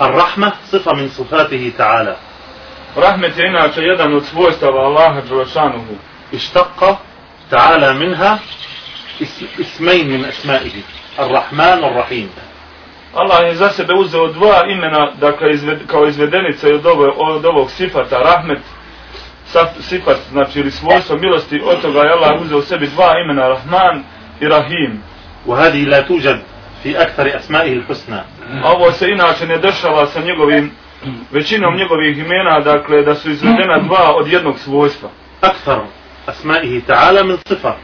الرحمة صفة من صفاته تعالى Rahmet je inače jedan od svojstava Allaha Đelešanuhu. اشتق تعالى منها اسم اسمين من أسمائه الرحمن والرحيم Allah je za sebe uzeo dva imena, dakle, izved, kao izvedenice od, ovo, od ovog sifata, rahmet, saf, sifat, znači, ili svojstvo milosti, od toga je Allah uzeo sebi dva imena, Rahman i Rahim. وهذه لا توجد fi aktari asmaihi husna. Ovo se inače ne dešava sa njegovim, većinom njegovih imena, dakle, da su izvedena dva od jednog svojstva. Aktaru asmaihi ta'ala min sifa.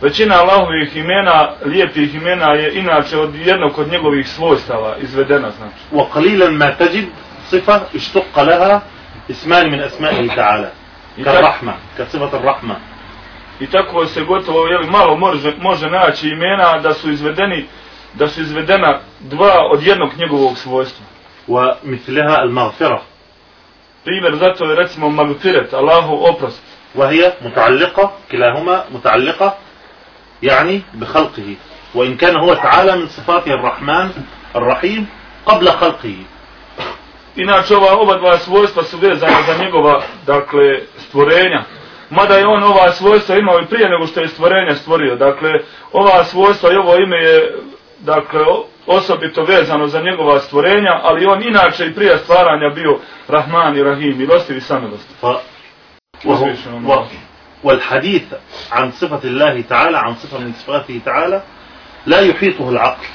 Većina Allahovih imena, lijepih imena je inače od jednog od njegovih svojstava izvedena, znači. Wa qalilan ma tajid sifa ištukka laha isman min asmaihi ta'ala. Ka rahma, ka sifat rahma. I tako se gotovo, jel, malo može, može naći imena da su izvedeni da su izvedena dva od jednog njegovog svojstva. ومثلها المغفرة Primjer zato je recimo magfiret, Allahu oprost. وهي متعلقة كلاهما متعلقة يعني بخلقه وإن كان هو تعالى من صفاته الرحمن الرحيم قبل خلقه Inače ova oba dva svojstva su vezana za njegova dakle stvorenja. Mada je on ova svojstva imao i prije nego što je stvorenje stvorio. Dakle, ova svojstva i ovo ime je dakle o- osobito vezano za njegova stvorenja, ali on inače i prije stvaranja bio Rahman i Rahim, milostiv i samilostiv. ف... وهو... و... والحديث عن صفة الله تعالى عن صفة من صفاته تعالى لا يحيطه العقل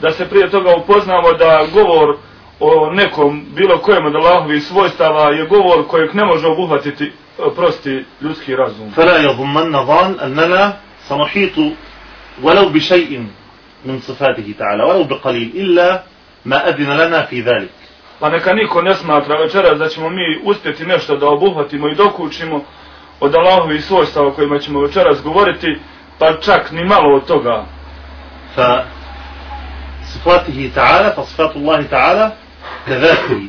da se prije toga upoznamo da govor o nekom, bilo kojem od Allahovih svojstava je govor kojeg ne može obuhvatiti e, prosti ljudski razum. فلا يظنن ظان أننا سنحيط ولو بشيء من صفاته تعالى ولو بقليل إلا ما أذن لنا في ذلك Pa neka niko ne smatra večeras da ćemo mi uspjeti nešto da obuhvatimo i dokučimo od Allahovih svojstava o kojima ćemo večeras govoriti, pa čak ni malo od toga. فصفاته تعالى فصفات الله تعالى كذاته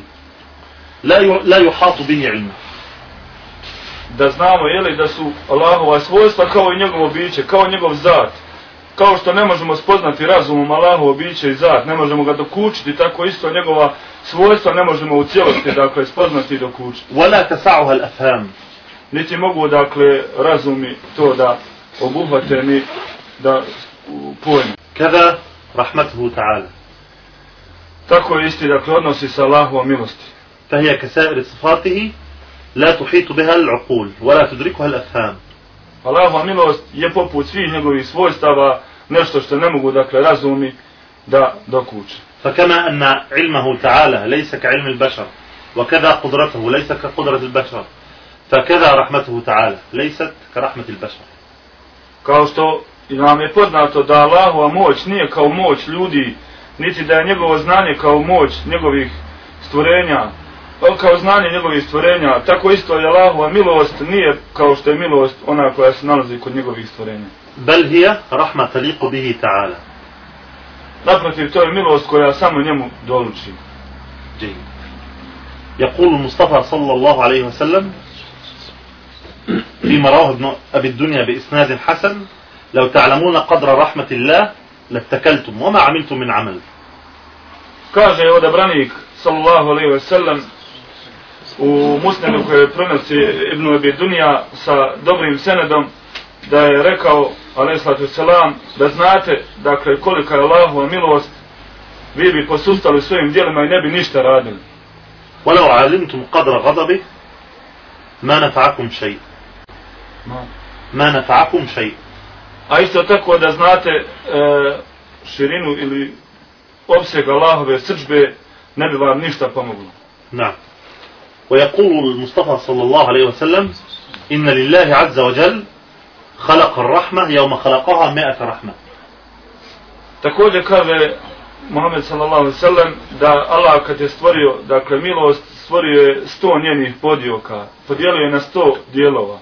لا ي- لا يحاط به علمه Da znamo, jeli, da su Allahova svojstva kao i njegovo biće, kao njegov zat. Kao što ne možemo spoznati razumom Allahovo biće i zat, ne možemo ga dokučiti, tako isto njegova svojstva ne možemo u cijelosti, dakle, spoznati i dokučiti. ولا تسعها الأفهام Niti mogu, dakle, razumi to da obuhvate ni da u- pojme. كذا رحمته تعالى Tako je isti, dakle, odnosi sa Allahovom milosti. فهي كسائر صفاته لا تحيط بها العقول ولا تدركها الأفهام Allahova milost je poput svih njegovih svojstava nešto što ne mogu, dakle, razumi da dokuče. فكما أن علمه تعالى ليس كعلم البشر وكذا قدرته ليس كقدرة البشر فكذا رحمته تعالى ليست كرحمة البشر Kao što i nam je poznato da Allahova moć nije kao moć ljudi, niti da je njegovo znanje kao moć njegovih stvorenja, o, kao znanje njegovih stvorenja, tako isto je Allahova milost nije kao što je milost ona koja se nalazi kod njegovih stvorenja. بل هي رحمة تليق به تعالى Naprotiv, to je milost koja samo njemu doluči. يقول المصطفى صلى الله عليه وسلم فيما رواه ابن أبي الدنيا بإسناد حسن لو تعلمون قدر رحمة الله لاتكلتم وما عملتم من عمل Kaže odabranik, sallallahu alaihi ve sellem, u musnenu koje prenosi Ibnu Abi Dunja sa dobrim senedom, da je rekao, alaihi sallatu selam, da znate, dakle, kolika je Allahova milost, vi bi posustali svojim dijelima i ne bi ništa radili. ولو علمتم قدر غضبه ما نفعكم شيء ما نفعكم شيء A isto tako da znate e, širinu ili opseg Allahove srđbe, ne bi vam ništa pomoglo. نعم ويقول المصطفى صلى الله عليه وسلم إن لله عز وجل خلق الرحمة يوم خلقها مئة رحمة Također kaže Muhammed sallallahu alaihi sallam da Allah kad je stvorio, dakle milost, stvorio je sto njenih podioka, podijelio je na sto dijelova.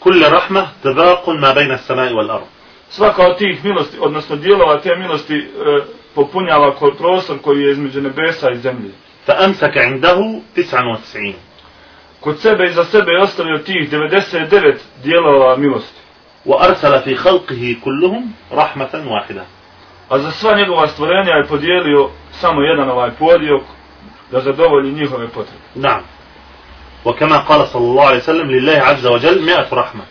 كل رحمة تباق ما بين السماء والأرض Svaka od tih milosti, odnosno dijelova te milosti, e, popunjava ko prostor koji je između nebesa i zemlje. فأمسك عنده 99 Kod sebe i za sebe je ostavio tih 99 dijelova milosti. وأرسل في خلقه كلهم رحمة واحدة A za sva njegova stvorenja je podijelio samo jedan ovaj podiok da zadovolji njihove potrebe. نعم وكما قال صلى الله عليه وسلم لله عز وجل مئة رحمة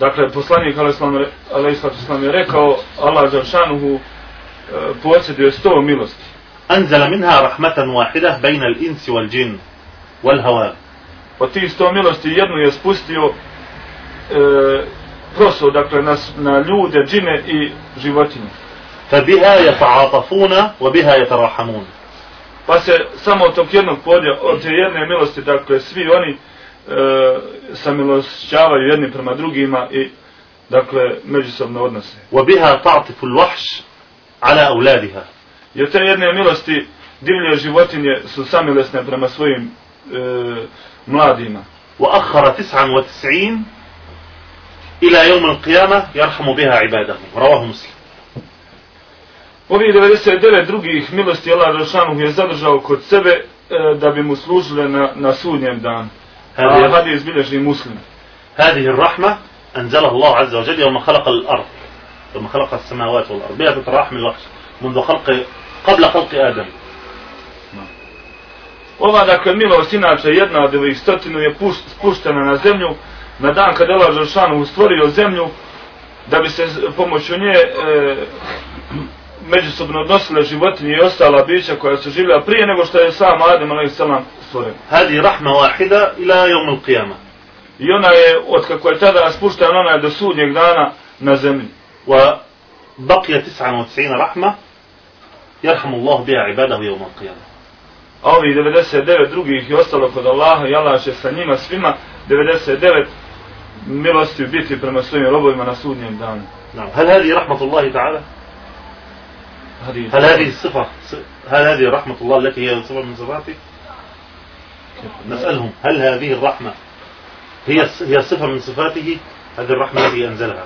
Dakle, poslanik Aleyhisselam je rekao, Allah Đaršanuhu e, posjeduje sto milosti. أنزل منها رحمة واحدة بين الإنس والجن والهواء Od tih sto milosti jednu je spustio e, proso, dakle, na, na ljude, džine i životinje. فبها يتعاطفون وبها يتراحمون Pa se samo od tog jednog podja, od te jedne milosti, dakle, svi oni e, samilošćavaju jedni prema drugima i, dakle, međusobno odnose. وبها تعطف الوحش على أولادها Jer te jedne milosti divlje životinje su samilesne prema svojim e, mladima. وأخر 99 إلى يوم القيامة يرحم بها عباده رواه مسلم Ovi 99 drugih milosti Allah Đelšanu je zadržao kod sebe e, da bi mu služile na, na sudnjem danu. A هذه hadis bilježi muslim. هذه الرحمة أنزلها الله عز وجل يوم خلق الأرض يوم خلق السماوات والأرض بها تتراحم الوحش منذ خلق قبل خلق آدم Ova dakle milost inače jedna od ovih stotinu je puš- spuštena na zemlju na dan kada je Allah Đelšanu stvorio zemlju da bi se s- pomoću nje e, međusobno odnosile životinje i ostala bića koja su živjela prije nego što je sam Adem a.s. stvoren. هذه رحمة واحدة إلى يوم القيامة I ona je, od kako je tada spuštena, ona je do sudnjeg dana na zemlji. وبقي 99 رحمة يرحم الله بها عباده يوم القيامة A ovih 99 drugih je ostalo kod Allaha i Allah će sa njima svima 99 milosti biti prema svojim robovima na sudnjem danu. هل هذه رحمة الله تعالى؟ Hadis. هل هذه الصفة هل هذه رحمة الله التي هي صفة من صفاته؟ نسألهم هل هذه الرحمة هي هي صفة من صفاته؟ هذه الرحمة التي أنزلها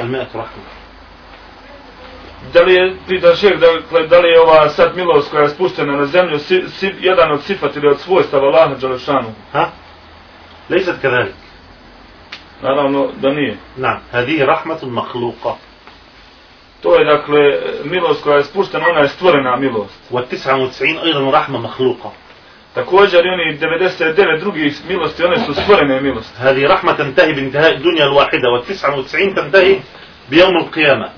المئة رحمة da li je pita šir, da, da li je ova sad milost koja je spuštena na zemlju si, si, jedan od sifat ili od svojstava Allaha Đalešanu? Ha? Lejzat kadalik. Naravno da nije. Na, hadi rahmatul mahluqa. To je dakle milost koja je spuštena, ona je stvorena milost. Wa tis'an u tis'in ojdan rahma mahluqa. Također i oni 99 drugih milosti, one su stvorene milosti. Hadi rahmatan tahi bin dunja al-wahida, wa 99 u tis'in tam al-qiyama.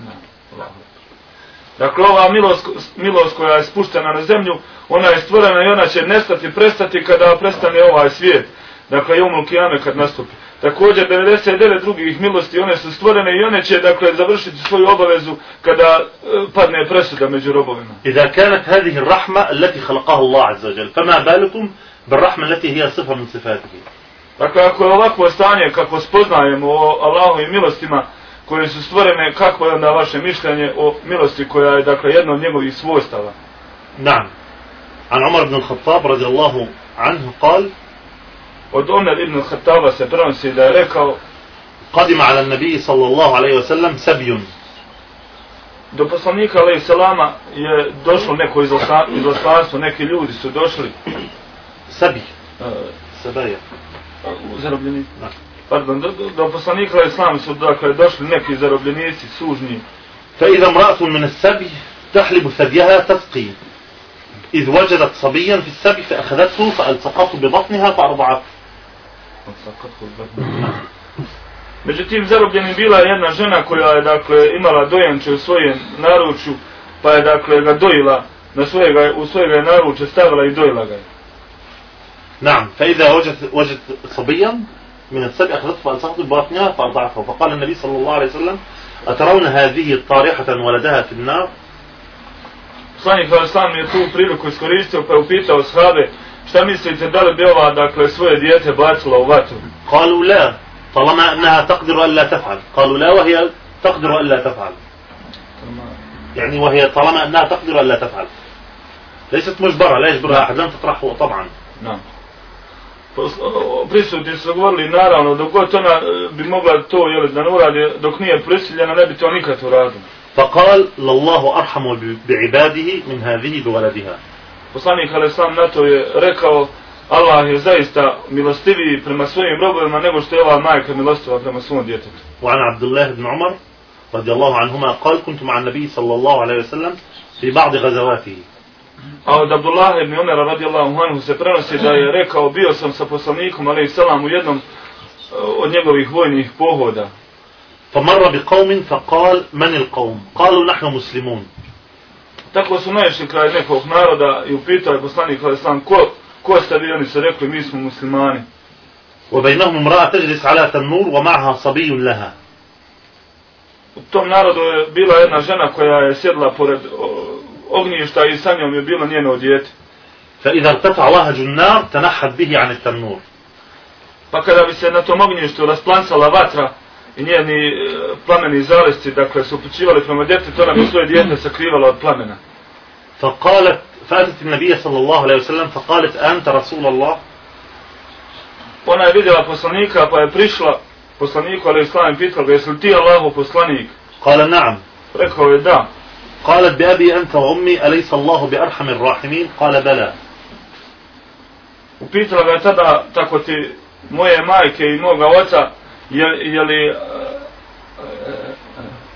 Dakle, ova milost, milost koja je spuštena na zemlju, ona je stvorena i ona će nestati, prestati kada prestane ovaj svijet. Dakle, je umul kijame kad nastupi. Također, 99 drugih milosti, one su stvorene i one će, dakle, završiti svoju obavezu kada e, padne presuda među robovima. I da kanat hadih rahma leti khalaqahu Allah azza jel, pa ma balikum bar rahma leti hiya sifa min sifatihi. Dakle, ako je ovako stanje, kako spoznajemo o Allahovim milostima, koje su stvorene, kako je onda vaše mišljenje o milosti koja je, dakle, jedna od njegovih svojstava? Naam. An Umar ibn Khattab, radijallahu anhu, kal Od Umar ibn Khattaba se prenosi da je rekao Qadima ala nabiji sallallahu alaihi wa sallam sabijun. Do poslanika alaihi salama je došlo neko izoslanstvo, neki ljudi su došli. Sabij. Uh, e, Sabija. Zarobljeni. Da pardon, do, do, do poslanika alaih salama su dakle došli neki zarobljenici, sužnji, فإذا امرأة من السبي تحلب ثديها تسقي إذ وجدت صبيا في السبي فأخذته فألصقته ببطنها فأرضعته Međutim, zarobljenim bila je jedna žena koja je, dakle, imala dojenče u svojem naručju, pa je, dakle, ga dojila, na svojega, u svojega je naruče stavila i dojila ga je. نعم فإذا وجدت وجدت صبيا من السبي أخذته فألصقته ببطنها فأرضعته فقال النبي صلى الله عليه وسلم أترون هذه طارحة ولدها في النار؟ Poslanik Islam je tu priliku iskoristio pa je upitao shabe šta mislite da li bi ova dakle svoje dijete bacila u vatru. قالوا لا. طالما أنها تقدر ألا تفعل. قالوا لا وهي تقدر ألا تفعل. يعني وهي طالما أنها تقدر ألا تفعل. ليست مجبرة لا يجبرها أحد لن تطرحه طبعا. No. Prisutni su govorili naravno dok god ona e, bi mogla to jel, da ne uradi dok nije prisiljena ne bi to nikad uradila. فقال لله أرحم ب- بعباده من هذه بولدها Poslanik Aleslam na to je rekao Allah je zaista milostiviji prema svojim robovima nego što je ova majka milostiva prema svom djetetu. وعن عبد الله بن عمر رضي الله عنهما قال كنت مع النبي صلى الله عليه وسلم في بعض غزواته A od Abdullah ibn Umera radijallahu anhu se prenosi da je rekao bio sam sa poslanikom alejhi selam u jednom eh, od njegovih vojnih pohoda. فمر بقوم فقال من القوم قالوا نحن مسلمون Tako su naišli kraj nekog naroda i upitao je poslanik alejhi selam ko ko ste vi oni su rekli mi smo muslimani. وبينهم امرأة تجلس على تنور ومعها صبي لها U tom narodu je bila jedna žena koja je sjedla pored o, ognjišta i sa njom je bilo njeno dijete. فإذا ارتفع وهج النار تنحت به عن التنور Pa kada bi se na tom ognjištu rasplansala vatra i njeni e, plameni zalesci, dakle, su upućivali prema djetetu, ona bi svoje dijete sakrivala od plamena. فقالت فأتت النبي صلى الله عليه وسلم فقالت أنت رسول الله Ona je vidjela poslanika, pa je prišla poslaniku, ali islam pitala ga, jesi li ti Allahu poslanik? قال نعم Rekao je da. قالت بأبي أنت وأمي أليس الله بأرحم الراحمين قال بلى Upitala ga je tada, tako ti moje majke i moga oca, je, je li... e,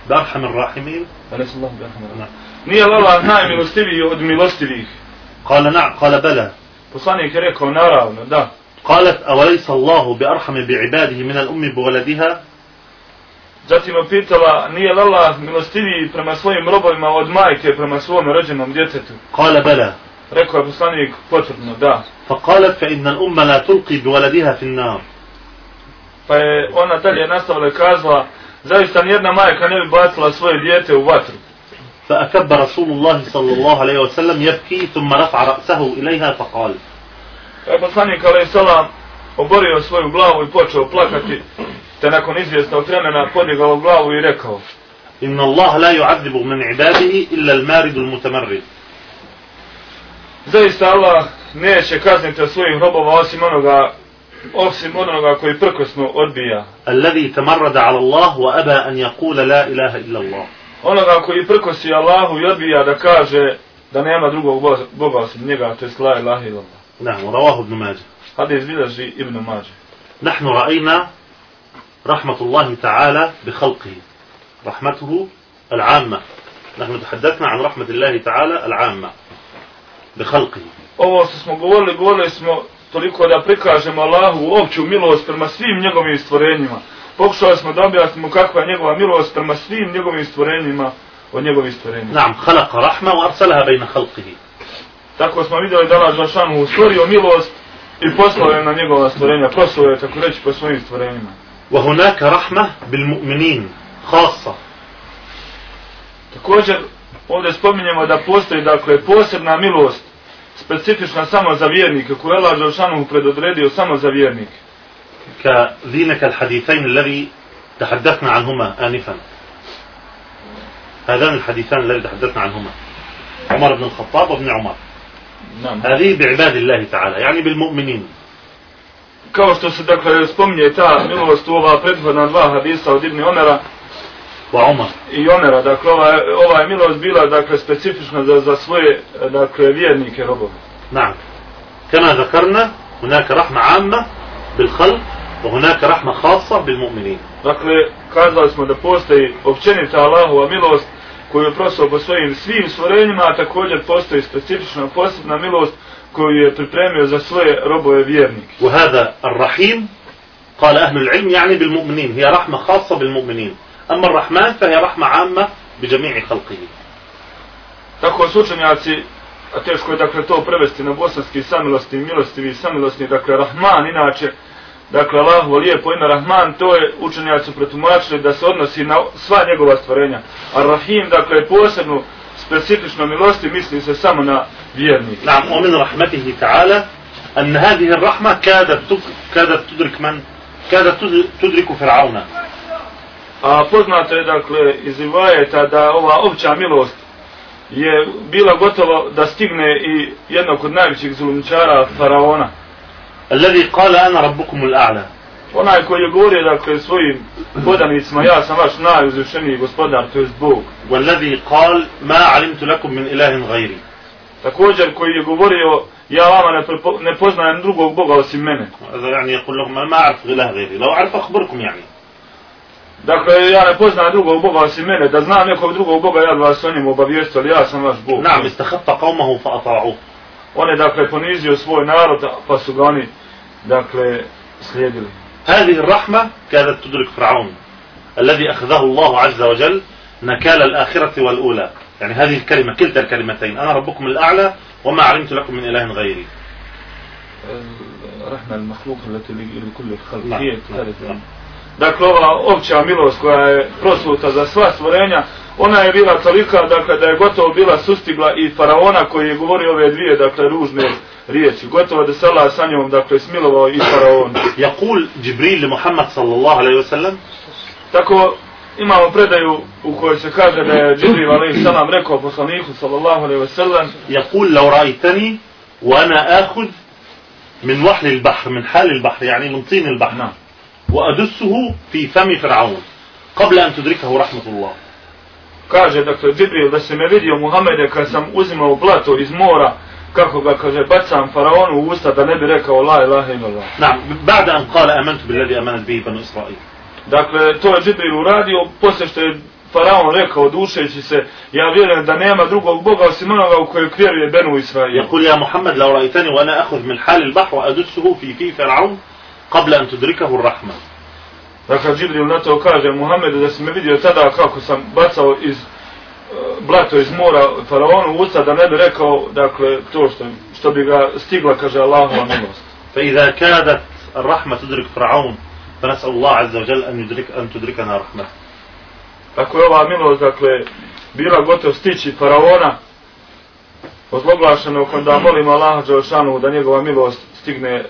بأرحم الراحمين Alejhi sallahu alejhi Nije li Allah najmilostiviji od milostivih? قال نعم قال بلى Poslanik je rekao, naravno, da. قالت أوليس الله بأرحم بعباده من الأم بولدها Zatim je pitala, nije li Allah milostiviji prema svojim robovima od majke prema svom rođenom djetetu? قال بلى Rekao je poslanik, potvrdno, da. فقالت فإن الأم لا تلقي بولدها في النار Pa je ona dalje nastavila i kazala, zaista nijedna majka ne bi bacila svoje dijete u vatru. فأكب رسول الله صلى الله عليه وسلم يبكي ثم رفع رأسه إليها فقال Pa je poslanik, alaih salam, oborio svoju glavu i počeo plakati, te nakon izvjesta od vremena podigao glavu i rekao Inna Allah la yu'adzibu min ibadihi illa al-maridu al-mutamarrid. Zaista Allah neće kazniti od svojih robova osim onoga osim onoga koji prkosno odbija. Alladhi tamarrada ala Allah wa aba an yaqula la ilaha illa Allah. Onoga koji prkosi Allahu i odbija da kaže da nema drugog Boga osim njega, to je la ilaha illa Allah. Nahnu, rawahu ibn Mađe. Hadis bilaži ibn Mađe. Nahnu ra'ina رحمة الله تعالى بخلقه رحمته العامة نحن تحدثنا عن رحمة الله تعالى العامة بخلقه Ovo što smo govorili, govorili smo toliko da prikažemo Allahu opću milost prema svim njegovim stvorenjima. Pokušali smo da objasnimo kakva je njegova milost prema svim njegovim stvorenjima od njegovih stvorenja. نعم خلق رحمة وأرسلها بين خلقه Tako smo vidjeli da Allah Žešanu stvorio milost i poslao je na njegova stvorenja, poslao je tako reći po svojim stvorenjima. وهناك رحمة بالمؤمنين خاصة. Također, ovdje spominjemo da postoji dakle posebna milost, specifična samo za vjernike, koju je Allah Žešanu predodredio samo za vjernike. كذينك الحديثين الذي تحدثنا عنهما آنفا. هذان الحديثان الذي تحدثنا عنهما. عمر بن الخطاب وابن عمر. Nam. هذه بعباد الله تعالى يعني بالمؤمنين. kao što se dakle spominje ta milost u ova prethodna dva hadisa od Ibn Omera pa Omar. i Omera, dakle ova, ova je milost bila dakle specifična za, za svoje dakle vjernike robove. Naam. Kana zakarna, hunaka rahma amma bil khalq, wa hunaka rahma khasa bil mu'minin. Dakle, kazali smo da postoji općenita Allahova milost koju je prosao po svojim svim stvorenjima, a također postoji specifična posebna milost koju je pripremio za svoje robove vjernike. وهذا الرحيم قال أهل العلم يعني بالمؤمنين هي رحمة خاصة بالمؤمنين أما الرحمن فهي رحمة عامة بجميع خلقه Tako su učenjaci, a teško je dakle to prevesti na bosanski samilosti, milostivi, samilosni, dakle Rahman inače, dakle Allahu lijepo ime Rahman, to je učenjaci pretumačili da se odnosi na sva njegova stvorenja. A Rahim, dakle posebnu specifično milosti misli se samo na vjernike. نعم ومن رحمته تعالى أن هذه الرحمة كادت تك- كادت تدرك من كادت تد- تدرك فرعون A poznato je dakle iz rivajeta da ova opća milost je bila gotovo da stigne i jednog od najvećih zulumčara faraona. الذي قال أنا ربكم الأعلى Onaj koji je govorio dakle svojim podanicima ja sam vaš najuzvišeniji gospodar, to je Bog. والذي قال ما علمت لكم من إله غيري Također koji je govorio ja vama ne, prepo, ne poznajem drugog Boga osim mene. هذا يعني يقول لهم ما أعرف إله غيري لو أعرف أخبركم يعني Dakle, ja ne poznam drugog Boga osim mene, da znam nekog drugog Boga, ja bi vas o njemu obavijestio, ali ja sam vaš Bog. نعم استخف قومه فأطاعوه On je, dakle, ponizio svoj narod, pa su ga oni, dakle, slijedili. هذه الرحمة كانت تدرك فرعون الذي أخذه الله عز وجل نكال الآخرة والأولى يعني هذه الكلمة كلتا الكلمتين أنا ربكم الأعلى وما علمت لكم من إله غيري Rahma al-mahluk, leti li kulli khalq. نعم. Hijet, نعم. نعم. Dakle, ova opća milost koja je prosluta za sva stvorenja, ona je bila tolika, dakle, da je gotovo bila sustigla i faraona koji je govorio ove dvije, dakle, ružne riječi. Gotovo da se Allah sa njom, dakle, smilovao i faraon. Jakul Džibril Muhammad sallallahu alaihi wasallam. Tako, imamo predaju u kojoj se kaže da je Džibril alaihi wasallam rekao poslaniku sallallahu alaihi wasallam. Jakul lau rajtani, wa ana ahud min vahli l-bahr, min hali l-bahr, yani min tini l-bahr. Wa adusuhu fi fami fir'aun. Qabla an tudrikahu rahmatullah. Kaže, dakle, Džibril, da se me vidio Muhammede kad sam uzimao blato iz mora, kako ga kaže bacam faraonu u usta da ne bi rekao la ilaha illallah. Na, ba'da an qala amantu billadhi amana bihi banu Israil. Dakle, to je Džibril uradio posle što je faraon rekao dušeći se ja vjerujem da nema drugog boga osim onoga u kojeg vjeruje Benu Israil. Yaqul ya Muhammad law ra'aytani wa ana akhudh min hal al-bahr wa adussuhu fi fi fir'aun qabla an tudrikahu ar-rahma. Dakle, Džibril na to kaže Muhammedu da si me vidio tada kako sam bacao iz blato iz mora faraonu u usta da ne bi rekao, dakle, to što, što bi ga stigla, kaže Allahova milost. فإذا كادت الرحمة تدرك فرعون فنسأل الله عز وجل أن يدرك أن تدركنا رحمة Ako je ova milost, dakle, bila gotov stići faraona, ozloglašeno onda molimo Allaha Đelšanu da njegova milost stigne,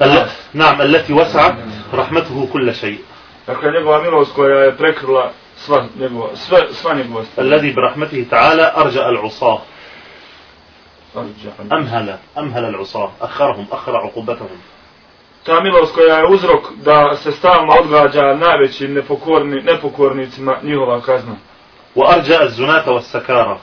ال- نعم التي وسعت رحمته كل شيء dakle, njegova milost koja je prekrila sva njegova stvar. Alladhi bi rahmatihi ta'ala arja al-usah. Amhala, amhala al-usah, akharhum, akhara uqubatahum. Ta milost koja je uzrok da se stalno odgađa najvećim nepokorni, nepokornicima njihova kazna. Wa arja al-zunata wa sakara.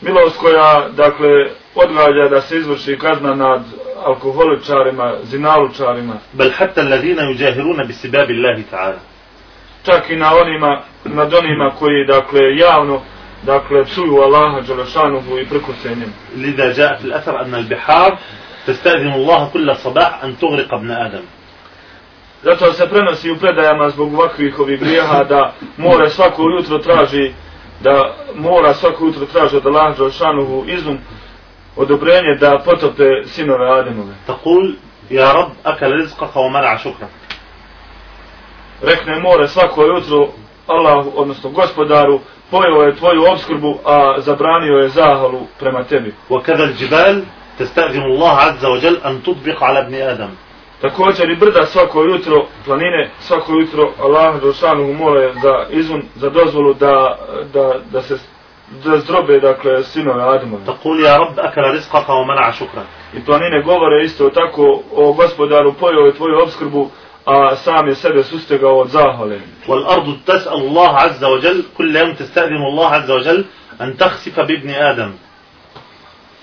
Milost koja, dakle, odgađa da se izvrši kazna nad alkoholičarima, zinalučarima. Bel hatta alladhina yujahiruna bi sibabi Allahi ta'ala čak i na onima, nad onima koji, dakle, javno, dakle, psuju Allaha Đelešanuhu i prkose njim. لذا جاء في الأثر أن البحار تستأذن الله كل صباح أن تغرق ابن آدم Zato se prenosi u predajama zbog ovakvih ovih grijeha da more svako jutro traži da mora svako jutro traži od Allaha Đelešanuhu izum odobrenje da potope sinove Ademove. تقول يا رب أكل رزقك ومنع شكرك Rekne more svako jutro Allah, odnosno gospodaru, pojeo je tvoju obskrbu, a zabranio je zahvalu prema tebi. وكذا الجبال تستأذن الله عز وجل أن تطبق على ابن آدم Također i brda svako jutro, planine svako jutro Allah Đelšanu mole za izun, za dozvolu da, da, da se da zdrobe, dakle, sinove Ademove. تقول يا رب أكل رزقك ومنع شكرك I planine govore isto tako o gospodaru pojeo je tvoju obskrbu, a sam je sebe sustegao od zahvale. والأرض تسأل الله عز وجل كل يوم تستأذن الله عز وجل أن تخسف بابن آدم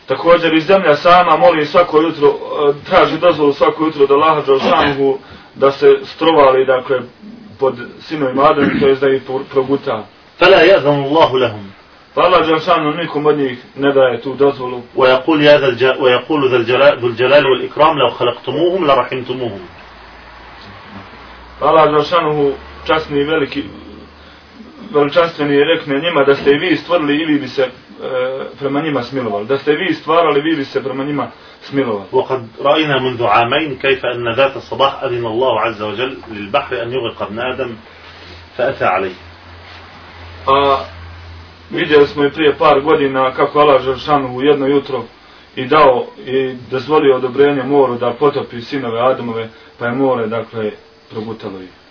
Također i zemlja sama moli svako jutro, e, traži dozvolu svako jutro da Laha Đelšanuhu da se strovali, dakle, pod sinovima Adem, to je da ih pro- proguta. فلا يأذن الله لهم Pa Allah Đelšanu nikom od njih ne daje tu dozvolu. ويقول يا ذا الج... ويقول ذا الجلال ذو الجلال والإكرام لو خلقتموهم لرحمتموهم Allah Đelšanuhu časni i veliki, veličanstveni je rekne njima da ste i vi stvorili i vi bi se e, prema njima smilovali. Da ste vi stvarali, vi bi se prema njima smilovali. وقد رأينا منذ عامين كيف أن ذات الصباح أذن الله عز وجل للبحر أن يغرق ابن آدم فأتى عليه A vidjeli smo i prije par godina kako Allah Žršanuhu jedno jutro i dao i dozvolio odobrenje moru da potopi sinove Adamove, pa je more, dakle, progutalo ih.